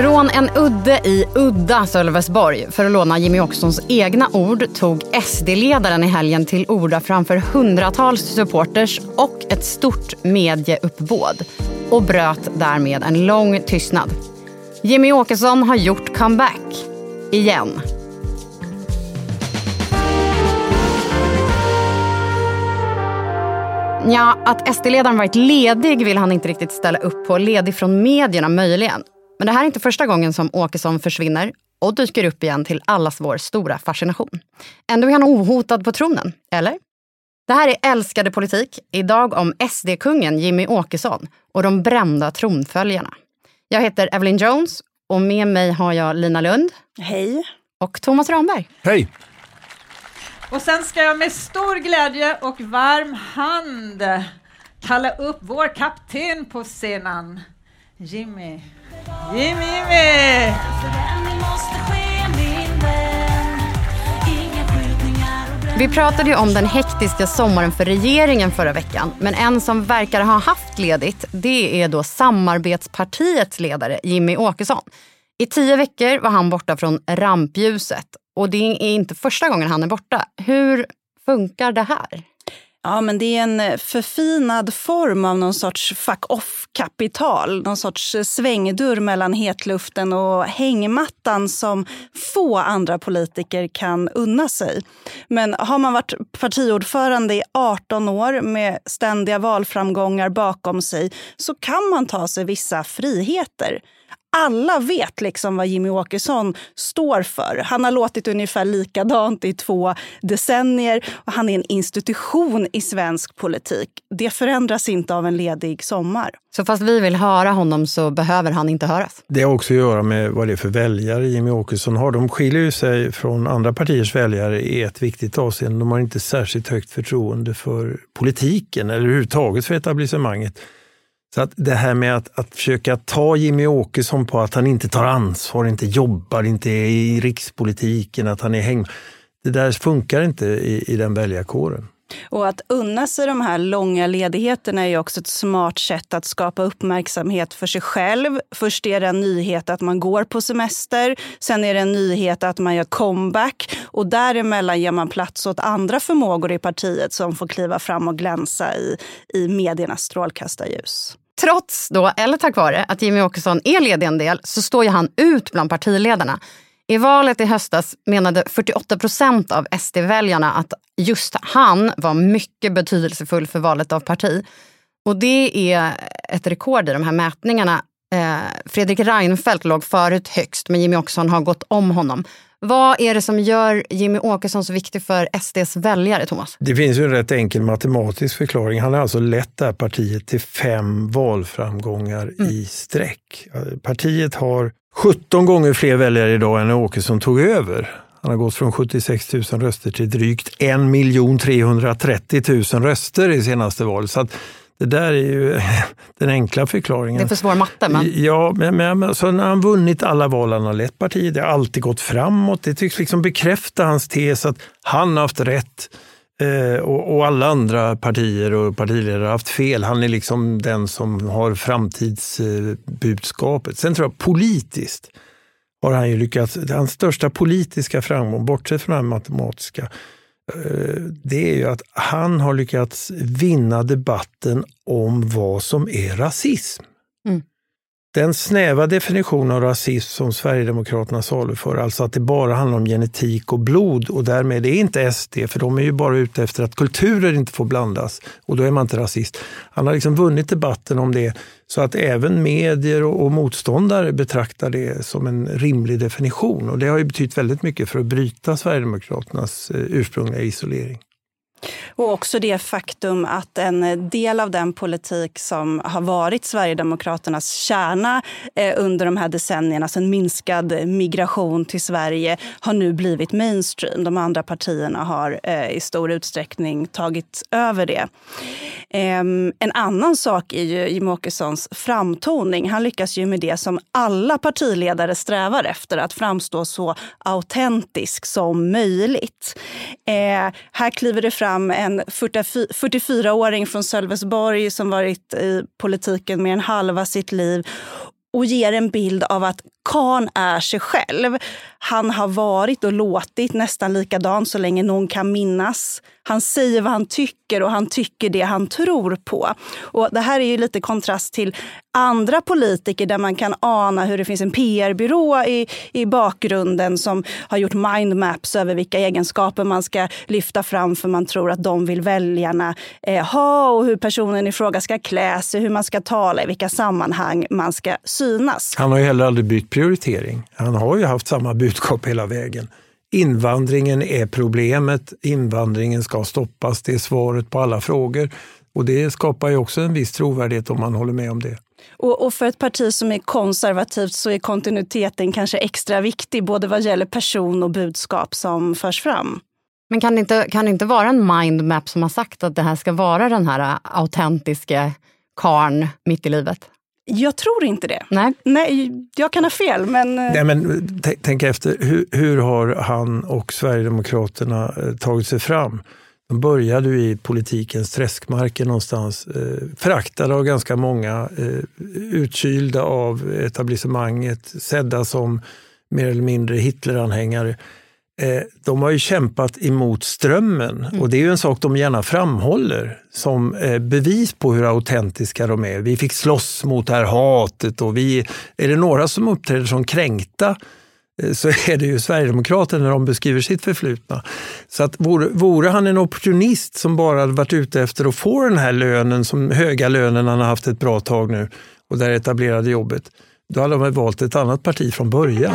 Från en udde i udda Sölvesborg, för att låna Jimmy Åkessons egna ord, tog SD-ledaren i helgen till orda framför hundratals supporters och ett stort medieuppbåd och bröt därmed en lång tystnad. Jimmy Åkesson har gjort comeback. Igen. Ja, att SD-ledaren varit ledig vill han inte riktigt ställa upp på. Ledig från medierna möjligen. Men det här är inte första gången som Åkesson försvinner och dyker upp igen till allas vår stora fascination. Ändå är han ohotad på tronen, eller? Det här är Älskade politik, idag om SD-kungen Jimmy Åkesson och de brända tronföljarna. Jag heter Evelyn Jones och med mig har jag Lina Lund. Hej. Och Thomas Ramberg. Hej. Och sen ska jag med stor glädje och varm hand kalla upp vår kapten på scenen, Jimmy. Jimmy, Jimmy! Vi pratade ju om den hektiska sommaren för regeringen förra veckan. Men en som verkar ha haft ledigt, det är då samarbetspartiets ledare Jimmy Åkesson. I tio veckor var han borta från rampljuset. Och det är inte första gången han är borta. Hur funkar det här? Ja, men det är en eh, förfinad form av någon sorts fuck off-kapital. Någon sorts eh, svängdörr mellan hetluften och hängmattan som få andra politiker kan unna sig. Men har man varit partiordförande i 18 år med ständiga valframgångar bakom sig så kan man ta sig vissa friheter alla vet liksom vad Jimmy Åkesson står för. Han har låtit ungefär likadant i två decennier och han är en institution i svensk politik. Det förändras inte av en ledig sommar. Så fast vi vill höra honom så behöver han inte höras? Det har också att göra med vad det är för väljare Jimmy Åkesson har. De skiljer sig från andra partiers väljare i ett viktigt avseende. De har inte särskilt högt förtroende för politiken eller överhuvudtaget för etablissemanget. Så att det här med att, att försöka ta Jimmy Åkesson på att han inte tar ansvar, inte jobbar, inte är i rikspolitiken, att han är häng... Det där funkar inte i, i den väljarkåren. Och att unna sig de här långa ledigheterna är också ett smart sätt att skapa uppmärksamhet för sig själv. Först är det en nyhet att man går på semester. Sen är det en nyhet att man gör comeback. Och däremellan ger man plats åt andra förmågor i partiet som får kliva fram och glänsa i, i mediernas strålkastarljus. Trots då, eller tack vare, att Jimmy Åkesson är ledig en del så står ju han ut bland partiledarna. I valet i höstas menade 48 procent av SD-väljarna att just han var mycket betydelsefull för valet av parti. Och det är ett rekord i de här mätningarna. Eh, Fredrik Reinfeldt låg förut högst, men Jimmy Åkesson har gått om honom. Vad är det som gör Jimmy Åkesson så viktig för SDs väljare, Thomas? Det finns ju en rätt enkel matematisk förklaring. Han har alltså lett det här partiet till fem valframgångar mm. i sträck. Partiet har 17 gånger fler väljare idag än när Åkesson tog över. Han har gått från 76 000 röster till drygt 1 330 000 röster i senaste valet. Så det där är ju den enkla förklaringen. Det är för svår matte. Men... Ja, men, men alltså, när han vunnit alla val han har lett partiet, det har alltid gått framåt. Det tycks liksom bekräfta hans tes att han har haft rätt eh, och, och, alla andra partier och partiledare har haft fel. Han är liksom den som har framtidsbudskapet. Sen tror jag politiskt har han ju lyckats, hans största politiska framgång, bortsett från den matematiska, Eh, det är ju att han har lyckats vinna debatten om vad som är rasism. Mm. Den snäva definition av rasism som Sverigedemokraterna saluför, alltså att det bara handlar om genetik och blod och därmed är inte SD, för de är ju bara ute efter att kulturer inte får blandas och då är man inte rasist. Han har liksom vunnit debatten om det så att även medier och, motståndare betraktar det som en rimlig definition och det har ju betytt väldigt mycket för att bryta Sverigedemokraternas eh, ursprungliga isolering. Och också det faktum att en del av den politik som har varit Sverigedemokraternas kärna eh, under de här decennierna, alltså en minskad migration till Sverige, har nu blivit mainstream. De andra partierna har eh, i stor utsträckning tagit över det. Ehm, en annan sak är ju Jimmie Åkessons framtoning. Han lyckas ju med det som alla partiledare strävar efter, att framstå så autentisk som möjligt. Eh, här kliver det fram en 44-åring från Sölvesborg som varit i politiken mer än halva sitt liv och ger en bild av att Karn är sig själv. Han har varit och låtit nästan likadan så länge någon kan minnas. Han säger vad han tycker och han tycker det han tror på. Och det här är ju lite kontrast till andra politiker där man kan ana hur det finns en PR-byrå i, i bakgrunden som har gjort mindmaps över vilka egenskaper man ska lyfta fram för man tror att de vill väljarna eh, ha och hur personen i fråga ska klä sig, hur man ska tala, i vilka sammanhang man ska synas. Han har ju heller aldrig bytt prioritering. Han har ju haft samma budskap hela vägen. Invandringen är problemet, invandringen ska stoppas, det är svaret på alla frågor. Och det skapar ju också en viss trovärdighet om man håller med om det. Och, och, för ett parti som är konservativt så är kontinuiteten kanske extra viktig, både vad gäller person och budskap som förs fram. Men kan det inte, kan det inte vara en mindmap som har sagt att det här ska vara den här autentiska karn mitt i livet? Jag tror inte det. Nej. Nej, jag kan ha fel, men... Eh, Nej, men tänk efter, hur, hur har han och Sverigedemokraterna eh, tagit sig fram? De började ju i politikens träskmarker någonstans, eh, föraktade av ganska många, eh, utkylda av etablissemanget, sedda som mer eller mindre Hitleranhängare. Eh, de har ju kämpat emot strömmen mm. och det är ju en sak de gärna framhåller som eh, bevis på hur autentiska de är. Vi fick slåss mot det här hatet och vi, är det några som uppträder som kränkta eh, så är det ju Sverigedemokraterna när de beskriver sitt förflutna. Så att vore, vore han en opportunist som bara hade varit ute efter att få den här lönen, som höga lönen han har haft ett bra tag nu och det etablerade jobbet, då hade de valt ett annat parti från början.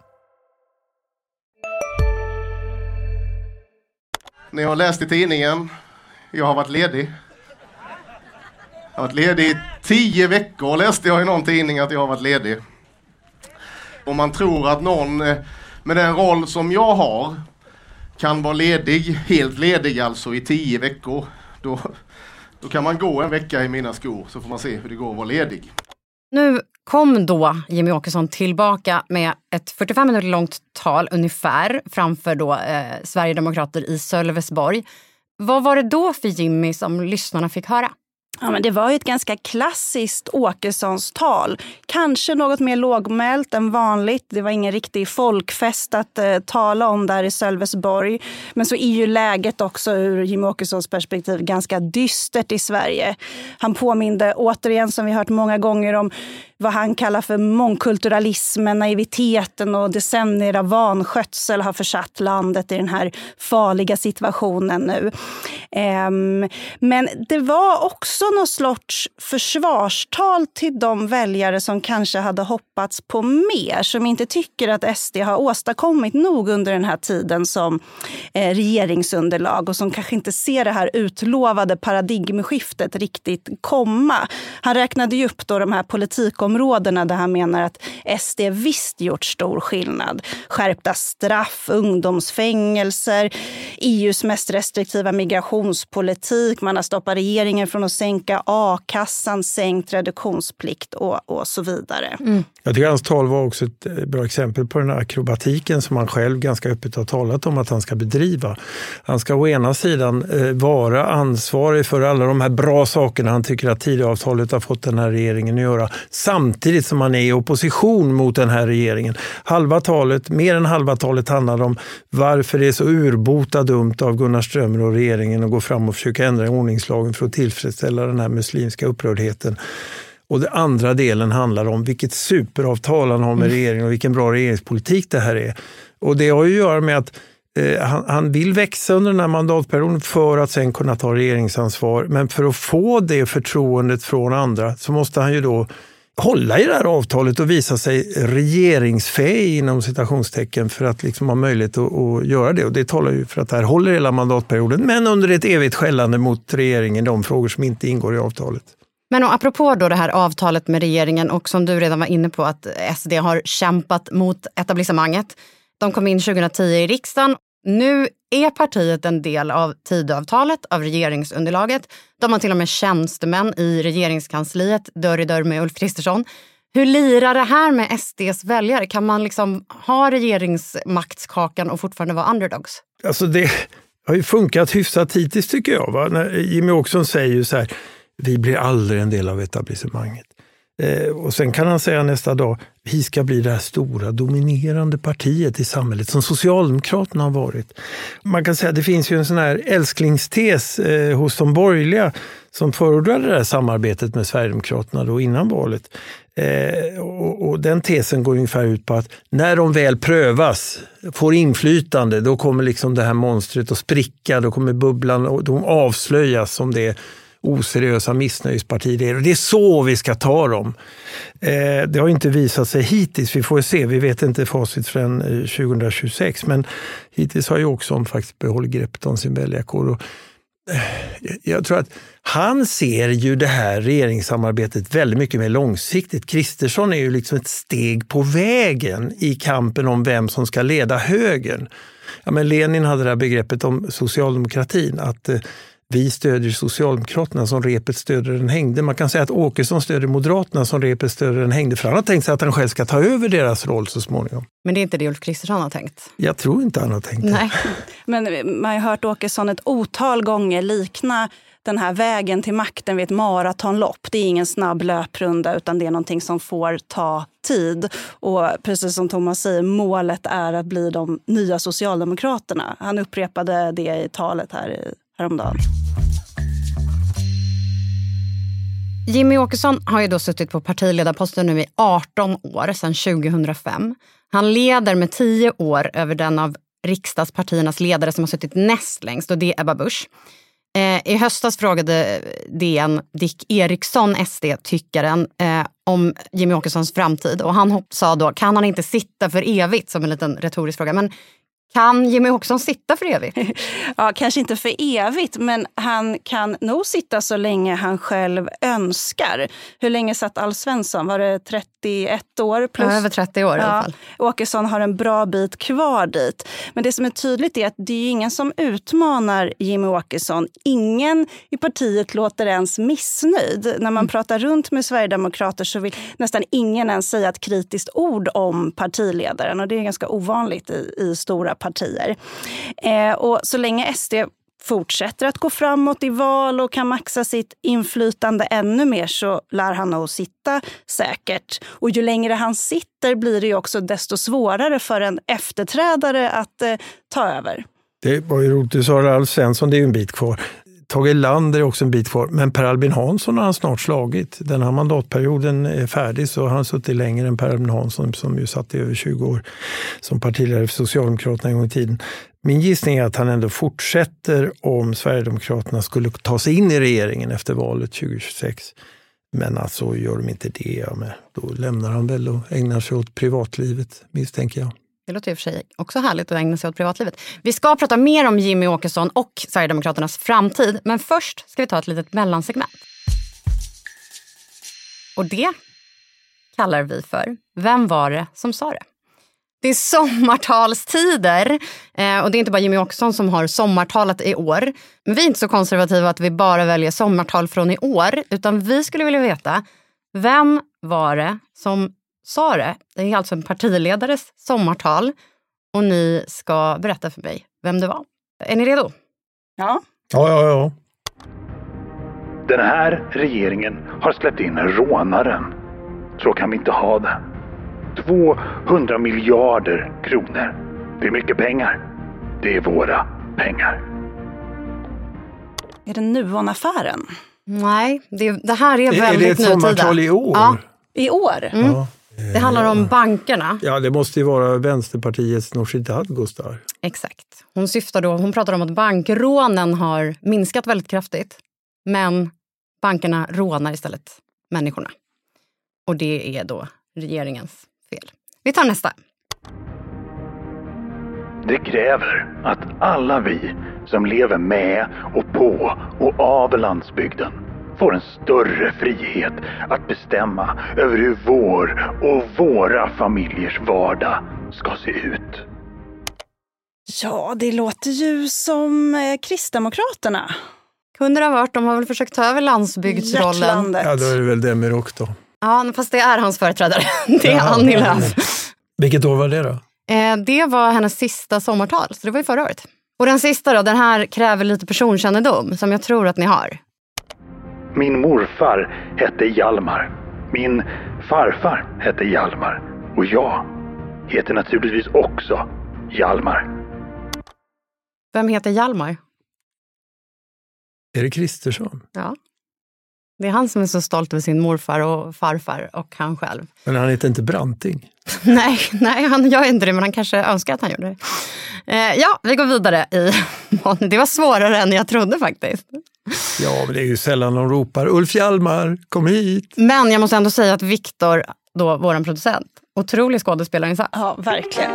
Ni har läst i tidningen. Jag har varit ledig. Jag har varit ledig i tio veckor läste jag i någon tidning att jag har varit ledig. Om man tror att någon eh, med den roll som jag har kan vara ledig, helt ledig alltså i tio veckor. Då, då kan man gå en vecka i mina skor så får man se hur det går att vara ledig. Nu kom då Jimmy Åkesson tillbaka med ett 45 minuter långt tal ungefär framför då, eh, Sverigedemokrater i Sölvesborg. Vad var det då för Jimmy som lyssnarna fick höra? Ja, men det var ju ett ganska klassiskt Åkessons tal. Kanske något mer lågmält än vanligt. Det var ingen riktig folkfest att eh, tala om där i Sölvesborg. Men så är ju läget också ur Jimmie Åkessons perspektiv ganska dystert i Sverige. Han påminde återigen, som vi hört många gånger, om vad han kallar för mångkulturalismen, naiviteten och decennier av vanskötsel har försatt landet i den här farliga situationen nu. Ehm, men det var också någon sorts försvarstal till de väljare som kanske hade hoppats på mer, som inte tycker att SD har åstadkommit nog under den här tiden som eh, regeringsunderlag och som kanske inte ser det här utlovade paradigmskiftet riktigt komma. Han räknade ju upp då de här politikområdena där han menar att SD visst gjort stor skillnad. Skärpta straff, ungdomsfängelser, EUs mest restriktiva migrationspolitik. Man har stoppat regeringen från att sänka a-kassan, sänkt reduktionsplikt och, och så vidare. Mm. Jag tycker hans tal var också ett eh, bra exempel på den här akrobatiken som han själv ganska öppet har talat om att han ska bedriva. Han ska å ena sidan eh, vara ansvarig för alla de här bra sakerna han tycker att Tidöavtalet har fått den här regeringen att göra, samtidigt som han är i opposition mot den här regeringen. Halva talet, mer än halva talet handlar om varför det är så urbota dumt av Gunnar Strömmer och regeringen att gå fram och försöka ändra ordningslagen för att tillfredsställa den här muslimska upprördheten. Och den andra delen handlar om vilket superavtal han har med mm. regeringen och vilken bra regeringspolitik det här är. Och det har ju att göra med att Eh, han, han, vill växa under den här mandatperioden för att sen kunna ta regeringsansvar. Men för att få det förtroendet från andra så måste han ju då hålla i det här avtalet och visa sig regeringsfähig inom citationstecken för att liksom ha möjlighet att, att, göra det. Och det talar ju för att det här håller hela mandatperioden, men under ett evigt skällande mot regeringen, de frågor som inte ingår i avtalet. Men och apropå då det här avtalet med regeringen och som du redan var inne på att SD har kämpat mot etablissemanget. De kom in 2010 i riksdagen. Nu är partiet en del av Tidöavtalet, av regeringsunderlaget. De har till och med tjänstemän i regeringskansliet, dörr i dörr med Ulf Kristersson. Hur lirar det här med SDs väljare? Kan man liksom ha regeringsmaktskakan och fortfarande vara underdogs? Alltså det har ju funkat hyfsat hittills tycker jag. Va? När Jimmy Åkesson säger ju så här, vi blir aldrig en del av etablissemanget. Eh, och sen kan han säga nästa dag, vi ska bli det här stora dominerande partiet i samhället som Socialdemokraterna har varit. Man kan säga att det finns ju en sån här älsklingstes eh, hos de borgerliga som förordade det här samarbetet med Sverigedemokraterna då innan valet. Eh, och, och, den tesen går ungefär ut på att när de väl prövas, får inflytande, då kommer liksom det här monstret att spricka, då kommer bubblan och de avslöjas som det oseriösa missnöjespartier. Och det är så vi ska ta dem. Eh, det har inte visat sig hittills. Vi får se. Vi vet inte facit förrän 2026. Men hittills har ju också faktiskt behållit greppet om sin väljarkår. Eh, jag tror att han ser ju det här regeringssamarbetet väldigt mycket mer långsiktigt. Kristersson är ju liksom ett steg på vägen i kampen om vem som ska leda högern. Ja, men Lenin hade det här begreppet om socialdemokratin, att eh, vi stödjer Socialdemokraterna som repet stöder den hängde. Man kan säga att Åkesson stödjer Moderaterna som repet stöder den hängde. För han har tänkt sig att han själv ska ta över deras roll så småningom. Men det är inte det Ulf Kristersson har tänkt? Jag tror inte han har tänkt det. Nej. Men man har hört Åkesson ett otal gånger likna den här vägen till makten vid ett maratonlopp. Det är ingen snabb löprunda utan det är någonting som får ta tid. Och precis som Thomas säger, målet är att bli de nya Socialdemokraterna. Han upprepade det i talet här häromdagen. Jimmy Åkesson har ju då suttit på partiledarposten nu i 18 år, sedan 2005. Han leder med 10 år över den av riksdagspartiernas ledare som har suttit näst längst och det är Ebba Busch. Eh, I höstas frågade eh, DN Dick Eriksson, SD-tyckaren, eh, om Jimmy Åkessons framtid och han sa då, kan han inte sitta för evigt? Som en liten retorisk fråga. Men kan Jimmy Åkesson sitta för evigt? ja, kanske inte för evigt, men han kan nog sitta så länge han själv önskar. Hur länge satt Alf Svensson? Var det 31 år? Plus? Ja, över 30 år i alla fall. Åkesson har en bra bit kvar dit. Men det som är tydligt är att det är ingen som utmanar Jimmy Åkesson. Ingen i partiet låter ens missnöjd. När man mm. pratar runt med sverigedemokrater så vill nästan ingen ens säga ett kritiskt ord om partiledaren. Och det är ganska ovanligt i, i stora partier. Eh, och så länge SD fortsätter att gå framåt i val och kan maxa sitt inflytande ännu mer så lär han nog sitta säkert. Och ju längre han sitter blir det också desto svårare för en efterträdare att eh, ta över. Det var ju roligt du sa det, Alf Svensson, det är ju en bit kvar. Tage Erlander är också en bit kvar, men Per Albin Hansson har han snart slagit. Den här mandatperioden är färdig så har han suttit längre än Per Albin Hansson som ju satt i över 20 år som partiledare för Socialdemokraterna en gång i tiden. Min gissning är att han ändå fortsätter om Sverigedemokraterna skulle ta sig in i regeringen efter valet 2026. Men alltså gör de inte det, ja, men då lämnar han väl och ägnar sig åt privatlivet misstänker jag. Det låter i och för sig också härligt att ägna sig åt privatlivet. Vi ska prata mer om Jimmy Åkesson och Sverigedemokraternas framtid. Men först ska vi ta ett litet mellansegment. Och det kallar vi för Vem var det som sa det? Det är sommartalstider. Eh, och det är inte bara Jimmy Åkesson som har sommartalet i år. Men vi är inte så konservativa att vi bara väljer sommartal från i år. Utan vi skulle vilja veta, vem var det som sa det. Det är alltså en partiledares sommartal och ni ska berätta för mig vem det var. Är ni redo? Ja. Ja, ja, ja. Den här regeringen har släppt in rånaren. Så kan vi inte ha det. 200 miljarder kronor. Det är mycket pengar. Det är våra pengar. Är det Nuonaffären? Nej, det, det här är väldigt nutida. Är det ett sommartal i år? Ja. I år? Mm. Ja. Det handlar om bankerna. Ja, det måste ju vara Vänsterpartiets Nooshi Dadgostar. Exakt. Hon, syftar då, hon pratar om att bankrånen har minskat väldigt kraftigt. Men bankerna rånar istället människorna. Och det är då regeringens fel. Vi tar nästa. Det kräver att alla vi som lever med och på och av landsbygden får en större frihet att bestämma över hur vår och våra familjers vardag ska se ut. Ja, det låter ju som eh, Kristdemokraterna. Kunde det ha varit. De har väl försökt ta över landsbygdsrollen. Hjärtlandet. Ja, då är det väl Demirok då. Ja, fast det är hans företrädare. Det är Annie Lööf. Vilket år var det då? Eh, det var hennes sista sommartal, så det var ju förra året. Och den sista då, den här kräver lite personkännedom som jag tror att ni har. Min morfar hette Hjalmar. Min farfar hette Hjalmar. Och jag heter naturligtvis också Hjalmar. Vem heter Hjalmar? Är det Kristersson? Ja. Det är han som är så stolt över sin morfar och farfar och han själv. Men han heter inte Branting? Nej, nej han gör inte det, men han kanske önskar att han gjorde det. Eh, ja, vi går vidare i Det var svårare än jag trodde faktiskt. Ja, men det är ju sällan de ropar Ulf Hjalmar, kom hit! Men jag måste ändå säga att Viktor, då vår producent, otrolig skådespelarinsats. Ja, verkligen.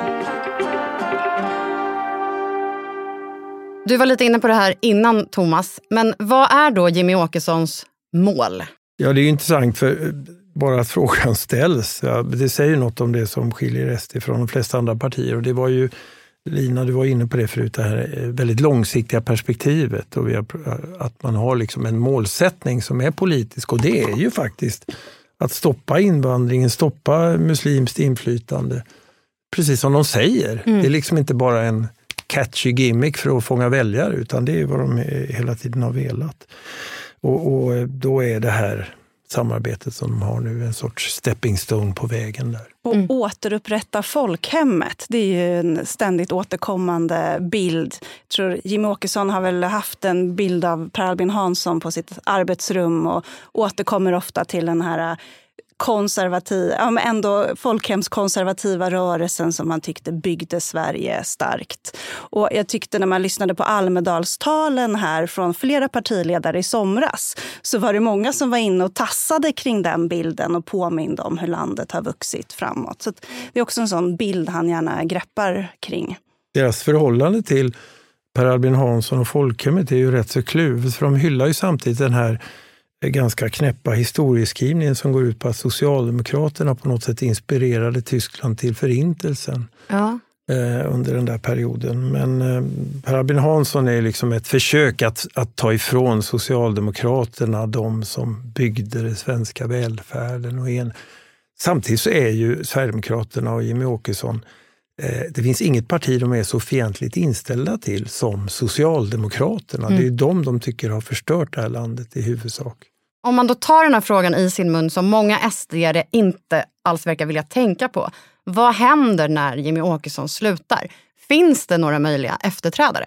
Du var lite inne på det här innan Thomas, men vad är då Jimmy Åkessons mål? Ja, det är intressant för eh, bara att frågan ställs. Ja, det säger något om det som skiljer SD från de flesta andra partier. Och det var ju, Lina, du var inne på det förut, det här eh, väldigt långsiktiga perspektivet. Och har, att man har liksom en målsättning som är politisk. Och det är ju faktiskt att stoppa invandringen, stoppa muslimskt inflytande. Precis som de säger. Mm. Det är liksom inte bara en catchy gimmick för att fånga väljare, utan det är vad de hela tiden har velat. Och, och då är det här samarbetet som de har nu en sorts stepping stone på vägen där. Och återupprätta folkhemmet, det är ju en ständigt återkommande bild. Jag tror Jimmie Åkesson har väl haft en bild av Per Albin Hansson på sitt arbetsrum och återkommer ofta till den här konservativ, ja, men ändå folkhemskonservativa rörelsen som man tyckte byggde Sverige starkt. Och jag tyckte när man lyssnade på Almedalstalen här från flera partiledare i somras så var det många som var inne och tassade kring den bilden och påminde om hur landet har vuxit framåt. Så det är också en sån bild han gärna greppar kring. Deras förhållande till Per Albin Hansson och folkhemmet är ju rätt så kluvet, för de hyllar ju samtidigt den här ganska knäppa historieskrivningen som går ut på att Socialdemokraterna på något sätt inspirerade Tyskland till förintelsen Ja. eh, under den där perioden. Men eh, Per Albin Hansson är liksom ett försök att, att ta ifrån Socialdemokraterna de som byggde den svenska välfärden. Och en, samtidigt så är ju Sverigedemokraterna och Jimmie Åkesson det finns inget parti de är så fientligt inställda till som Socialdemokraterna. Mm. Det är de de tycker har förstört det här landet i huvudsak. Om man då tar den här frågan i sin mun som många sd inte alls verkar vilja tänka på. Vad händer när Jimmy Åkesson slutar? Finns det några möjliga efterträdare?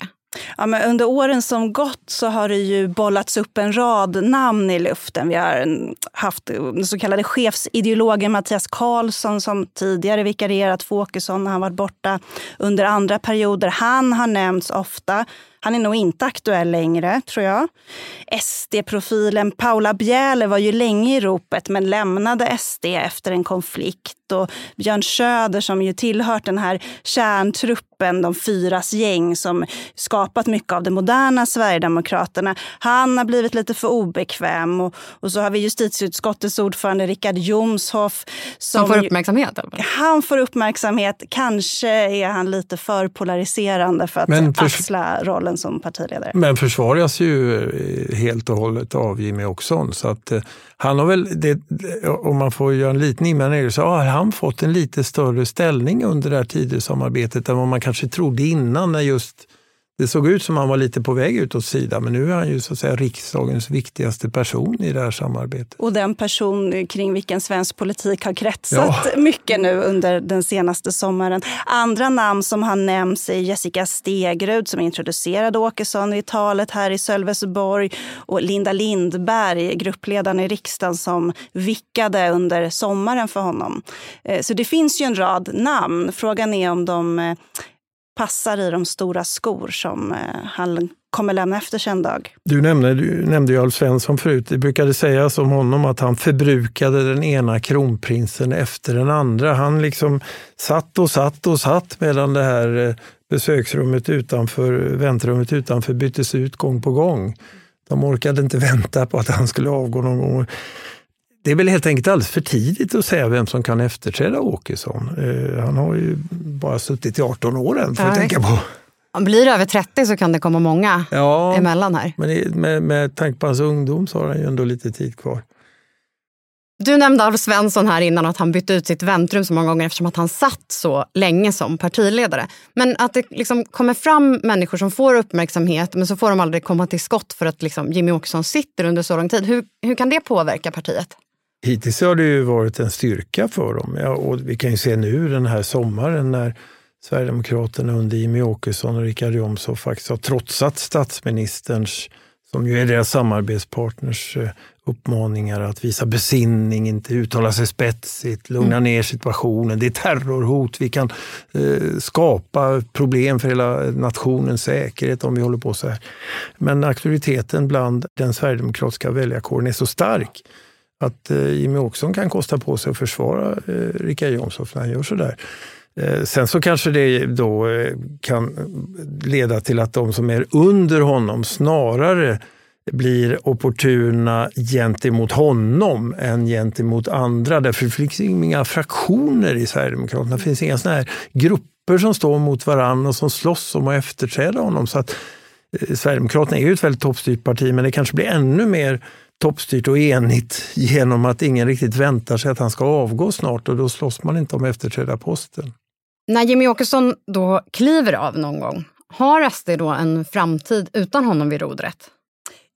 Ja, men under åren som gått så har det ju bollats upp en rad namn i luften. Vi har haft eh, den så kallade chefsideologen Mattias Karlsson som tidigare vikarierat för Åkesson när han varit borta under andra perioder. Han har nämnts ofta. Han är nog inte aktuell längre, tror jag. SD-profilen Paula Bjäle var ju länge i ropet men lämnade SD efter en konflikt. Och Björn Söder som ju tillhört den här kärntruppen, de fyras gäng som skapat mycket av det moderna Sverigedemokraterna. Han har blivit lite för obekväm. Och, och så har vi justitieutskottets ordförande Richard Jomshoff. Som får ju- uppmärksamhet? fall. han får uppmärksamhet. Kanske är han lite för polariserande för att Men för- axla rollen som partiledare. Men försvaras ju eh, helt och hållet av Jimmy Åkesson. Så att, eh, han har väl, det, eh, om man får göra en liten invändning, så har han fått en lite större ställning under det här Tidösamarbetet än vad man kanske trodde innan när just det såg ut som han var lite på väg ut åt sidan, men nu är han ju så att säga riksdagens viktigaste person i det här samarbetet. Och den person kring vilken svensk politik har kretsat ja. mycket nu under den senaste sommaren. Andra namn som har nämnts är Jessica Stegrud som introducerade Åkesson i talet här i Sölvesborg och Linda Lindberg, gruppledaren i riksdagen som vickade under sommaren för honom. Eh, så det finns ju en rad namn. Frågan är om de eh, passar i de stora skor som eh, han kommer lämna efter sig en dag. Du nämnde, du nämnde ju Alf Svensson förut. Det brukade sägas om honom att han förbrukade den ena kronprinsen efter den andra. Han liksom satt och satt och satt medan det här eh, besöksrummet utanför, väntrummet utanför byttes ut gång på gång. De orkade inte vänta på att han skulle avgå någon gång. Det är väl helt enkelt alldeles för tidigt att säga vem som kan efterträda Åkesson. Eh, han har ju bara suttit i 18 år än, får ja, tänka på. Blir det över 30 så kan det komma många ja, emellan här. Men med, med tanke på hans ungdom så har han ju ändå lite tid kvar. Du nämnde Alf Svensson här innan att han bytte ut sitt väntrum så många gånger eftersom att han satt så länge som partiledare. Men att det liksom kommer fram människor som får uppmärksamhet men så får de aldrig komma till skott för att liksom Jimmy Åkesson sitter under så lång tid. Hur, hur kan det påverka partiet? Hittills har det ju varit en styrka för dem. Ja, och vi kan ju se nu den här sommaren när Sverigedemokraterna under Jimmy Åkesson och Richard Jomshof faktiskt har trotsat statsministerns, som ju är deras samarbetspartners, eh, uppmaningar att visa besinning, inte uttala sig spetsigt, lugna mm. ner situationen. Det är terrorhot. Vi kan eh, skapa problem för hela nationens säkerhet om vi håller på så här. Men auktoriteten bland den sverigedemokratiska väljarkåren är så stark att eh, Jimmy Åkesson kan kosta på sig att försvara eh, Richard Jomshof när han gör sådär. Eh, sen så kanske det då eh, kan leda till att de som är under honom snarare blir opportuna gentemot honom än gentemot andra. Därför det finns inga fraktioner i Sverigedemokraterna. Det finns inga såna här grupper som står mot varandra och som slåss om att efterträda honom. Så att, eh, Sverigedemokraterna är ju ett väldigt toppstyrt parti, men det kanske blir ännu mer toppstyrt och enigt genom att ingen riktigt väntar sig att han ska avgå snart och då slåss man inte om efterträdarposten. När Jimmy Åkesson då kliver av någon gång, har SD då en framtid utan honom vid rodret?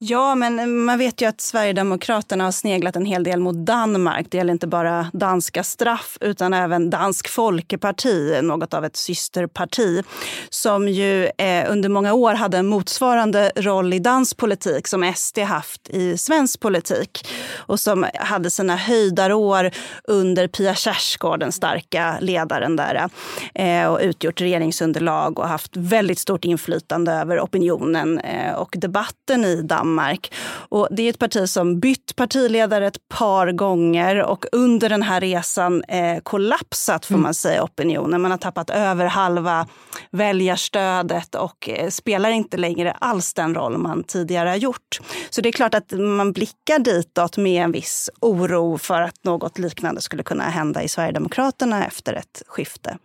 Ja, men eh, man vet ju att Sverigedemokraterna har sneglat en hel del mot Danmark. Det gäller inte bara danska straff utan även Dansk Folkeparti, något av ett systerparti som ju eh, under många år hade en motsvarande roll i dansk politik som SD haft i svensk politik och som hade sina höjdarår under Pia Kjaersgaard, den starka ledaren där eh, och utgjort regeringsunderlag och haft väldigt stort inflytande över opinionen eh, och debatten i Danmark Danmark. Och det är ett parti som bytt partiledare ett par gånger och under den här resan eh, kollapsat, får man säga, opinionen. Man har tappat över halva väljarstödet och eh, spelar inte längre alls den roll man tidigare har gjort. Så det är klart att man blickar ditåt med en viss oro för att något liknande skulle kunna hända i Sverigedemokraterna efter ett skifte.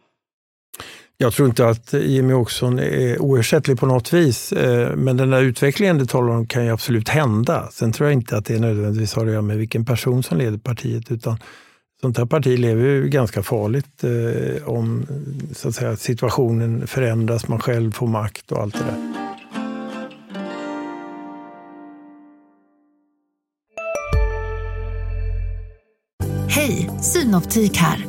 Jag tror inte att Jimmy Åkesson är oersättlig på något vis, eh, men den där utvecklingen du talar om kan ju absolut hända. Sen tror jag inte att det nödvändigtvis har att göra med vilken person som leder partiet, utan sånt här parti lever ju ganska farligt eh, om så att säga, situationen förändras, man själv får makt och allt det där. Hej, Synoptik här.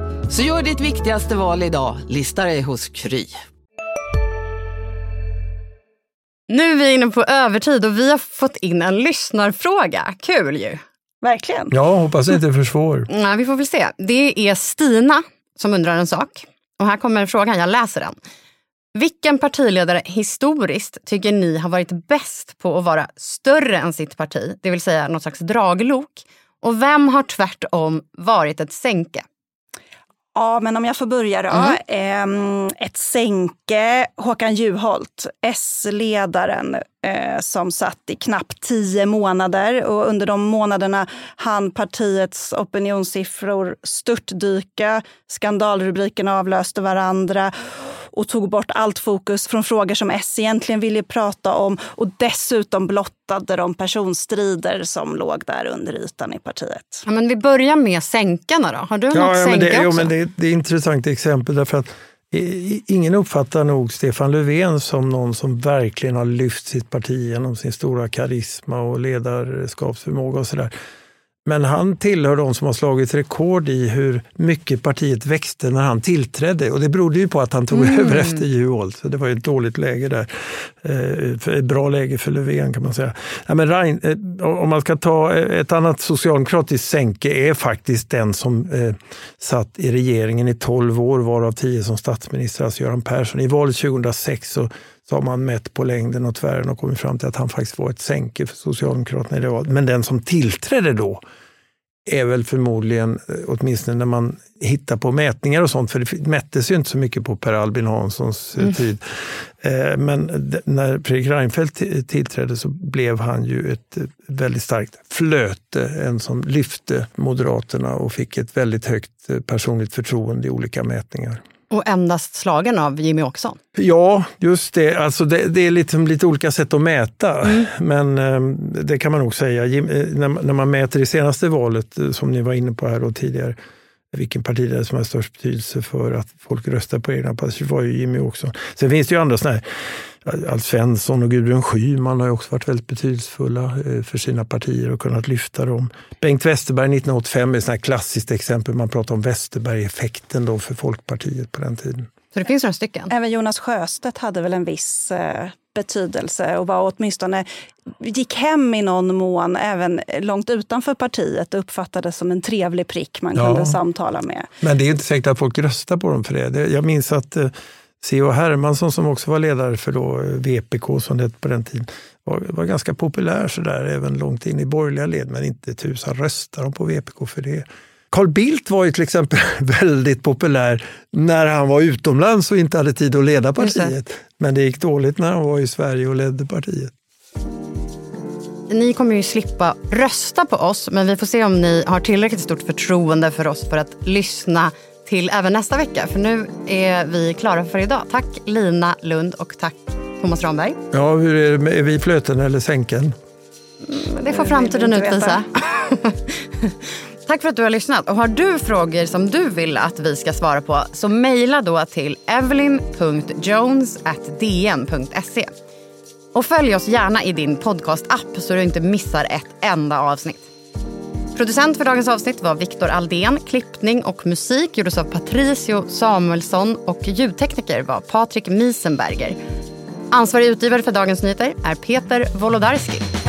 Så gör ditt viktigaste val idag. Lista dig hos Kry. Nu är vi inne på övertid och vi har fått in en lyssnarfråga. Kul ju! Verkligen. Ja, hoppas inte är för svår. Ja, vi får väl se. Det är Stina som undrar en sak. Och här kommer frågan, jag läser den. Vilken partiledare historiskt tycker ni har varit bäst på att vara större än sitt parti, det vill säga något slags draglok? Och vem har tvärtom varit ett sänke? Ja, men om jag får börja då. Mm. ett sänke, Håkan Juholt, S-ledaren eh, som satt i knappt tio månader. Och under de månaderna hann partiets opinionssiffror störtdyka. Skandalrubrikerna avlöste varandra och tog bort allt fokus från frågor som S egentligen ville prata om och dessutom blottade de personstrider som låg där under ytan i partiet. Ja, men vi börjar med sänkarna då. Har du ja, något ja, sänka det, också? Jo, men det, det är ett intressant exempel därför att Ingen uppfattar nog Stefan Löfven som någon som verkligen har lyft sitt parti genom sin stora karisma och ledarskapsförmåga och sådär. Men han tillhör de som har slagit rekord i hur mycket partiet växte när han tillträdde. Och det berodde ju på att han tog mm. över efter Juholt. Så det var ett dåligt läge där. Eh, ett bra läge för Löfven kan man säga. Ja, men Rein, eh, om man ska ta ett annat socialdemokratiskt sänke är faktiskt den som eh, satt i regeringen i 12 år, varav 10 som statsminister, alltså Göran Persson. I valet 2006 så så har man mätt på längden och tvären och kommit fram till att han faktiskt var ett sänke för Socialdemokraterna i det valet. Men den som tillträdde då är väl förmodligen, eh, åtminstone när man hittar på mätningar och sånt, för det mättes ju inte så mycket på Per Albin Hanssons eh, mm. tid. Eh, men när Fredrik Reinfeldt tillträdde så blev han ju ett väldigt starkt flöte, en som lyfte Moderaterna och fick ett väldigt högt personligt förtroende i olika mätningar. Och endast slagen av Jimmy Åkesson? Ja, just det. Alltså det, det är lite, lite olika sätt att mäta. Mm. Men eh, det kan man nog säga. Eh, när, man mäter det senaste valet, eh, som ni var inne på här då tidigare, vilken parti det är som har störst betydelse för att folk röstar på egna partier, var ju Jimmy Åkesson. Sen finns det ju andra sådana här Alf Svensson och Gudrun Schyman har också varit väldigt betydelsefulla eh, för sina partier och kunnat lyfta dem. Bengt Westerberg 1985 är ett klassiskt exempel. Man pratar om Westerberg-effekten då för Folkpartiet på den tiden. Så det finns några stycken? Även Jonas Sjöstedt hade väl en viss eh, betydelse och var åtminstone gick hem i någon mån även långt utanför partiet och uppfattades som en trevlig prick man ja. kunde samtala med. Men det är inte säkert att folk röstar på dem för det. Jag minns att eh, C.H. Hermansson som också var ledare för då eh, VPK som det på den tiden, var, var ganska populär sådär även långt in i borgerliga led, men inte tusan röstar de på VPK för det. Carl Bildt var ju till exempel väldigt populär när han var utomlands och inte hade tid att leda partiet. Men det gick dåligt när han var i Sverige och ledde partiet. Ni kommer ju slippa rösta på oss, men vi får se om ni har tillräckligt stort förtroende för oss för att lyssna till även nästa vecka. För nu är vi klara för idag. Tack Lina Lund och tack Thomas Ramberg. Ja, hur är, det, är vi flöten eller sänken? Mm, det får framtiden utvisa. Tack för att du har lyssnat. Och har du frågor som du vill att vi ska svara på så mejla då till evelyn.jones.dn.se. Och följ oss gärna i din podcast-app så du inte missar ett enda avsnitt. Producent för dagens avsnitt var Viktor Aldén. Klippning och musik gjordes av Patricio Samuelsson och ljudtekniker var Patrik Miesenberger. Ansvarig utgivare för Dagens Nyheter är Peter Wolodarski.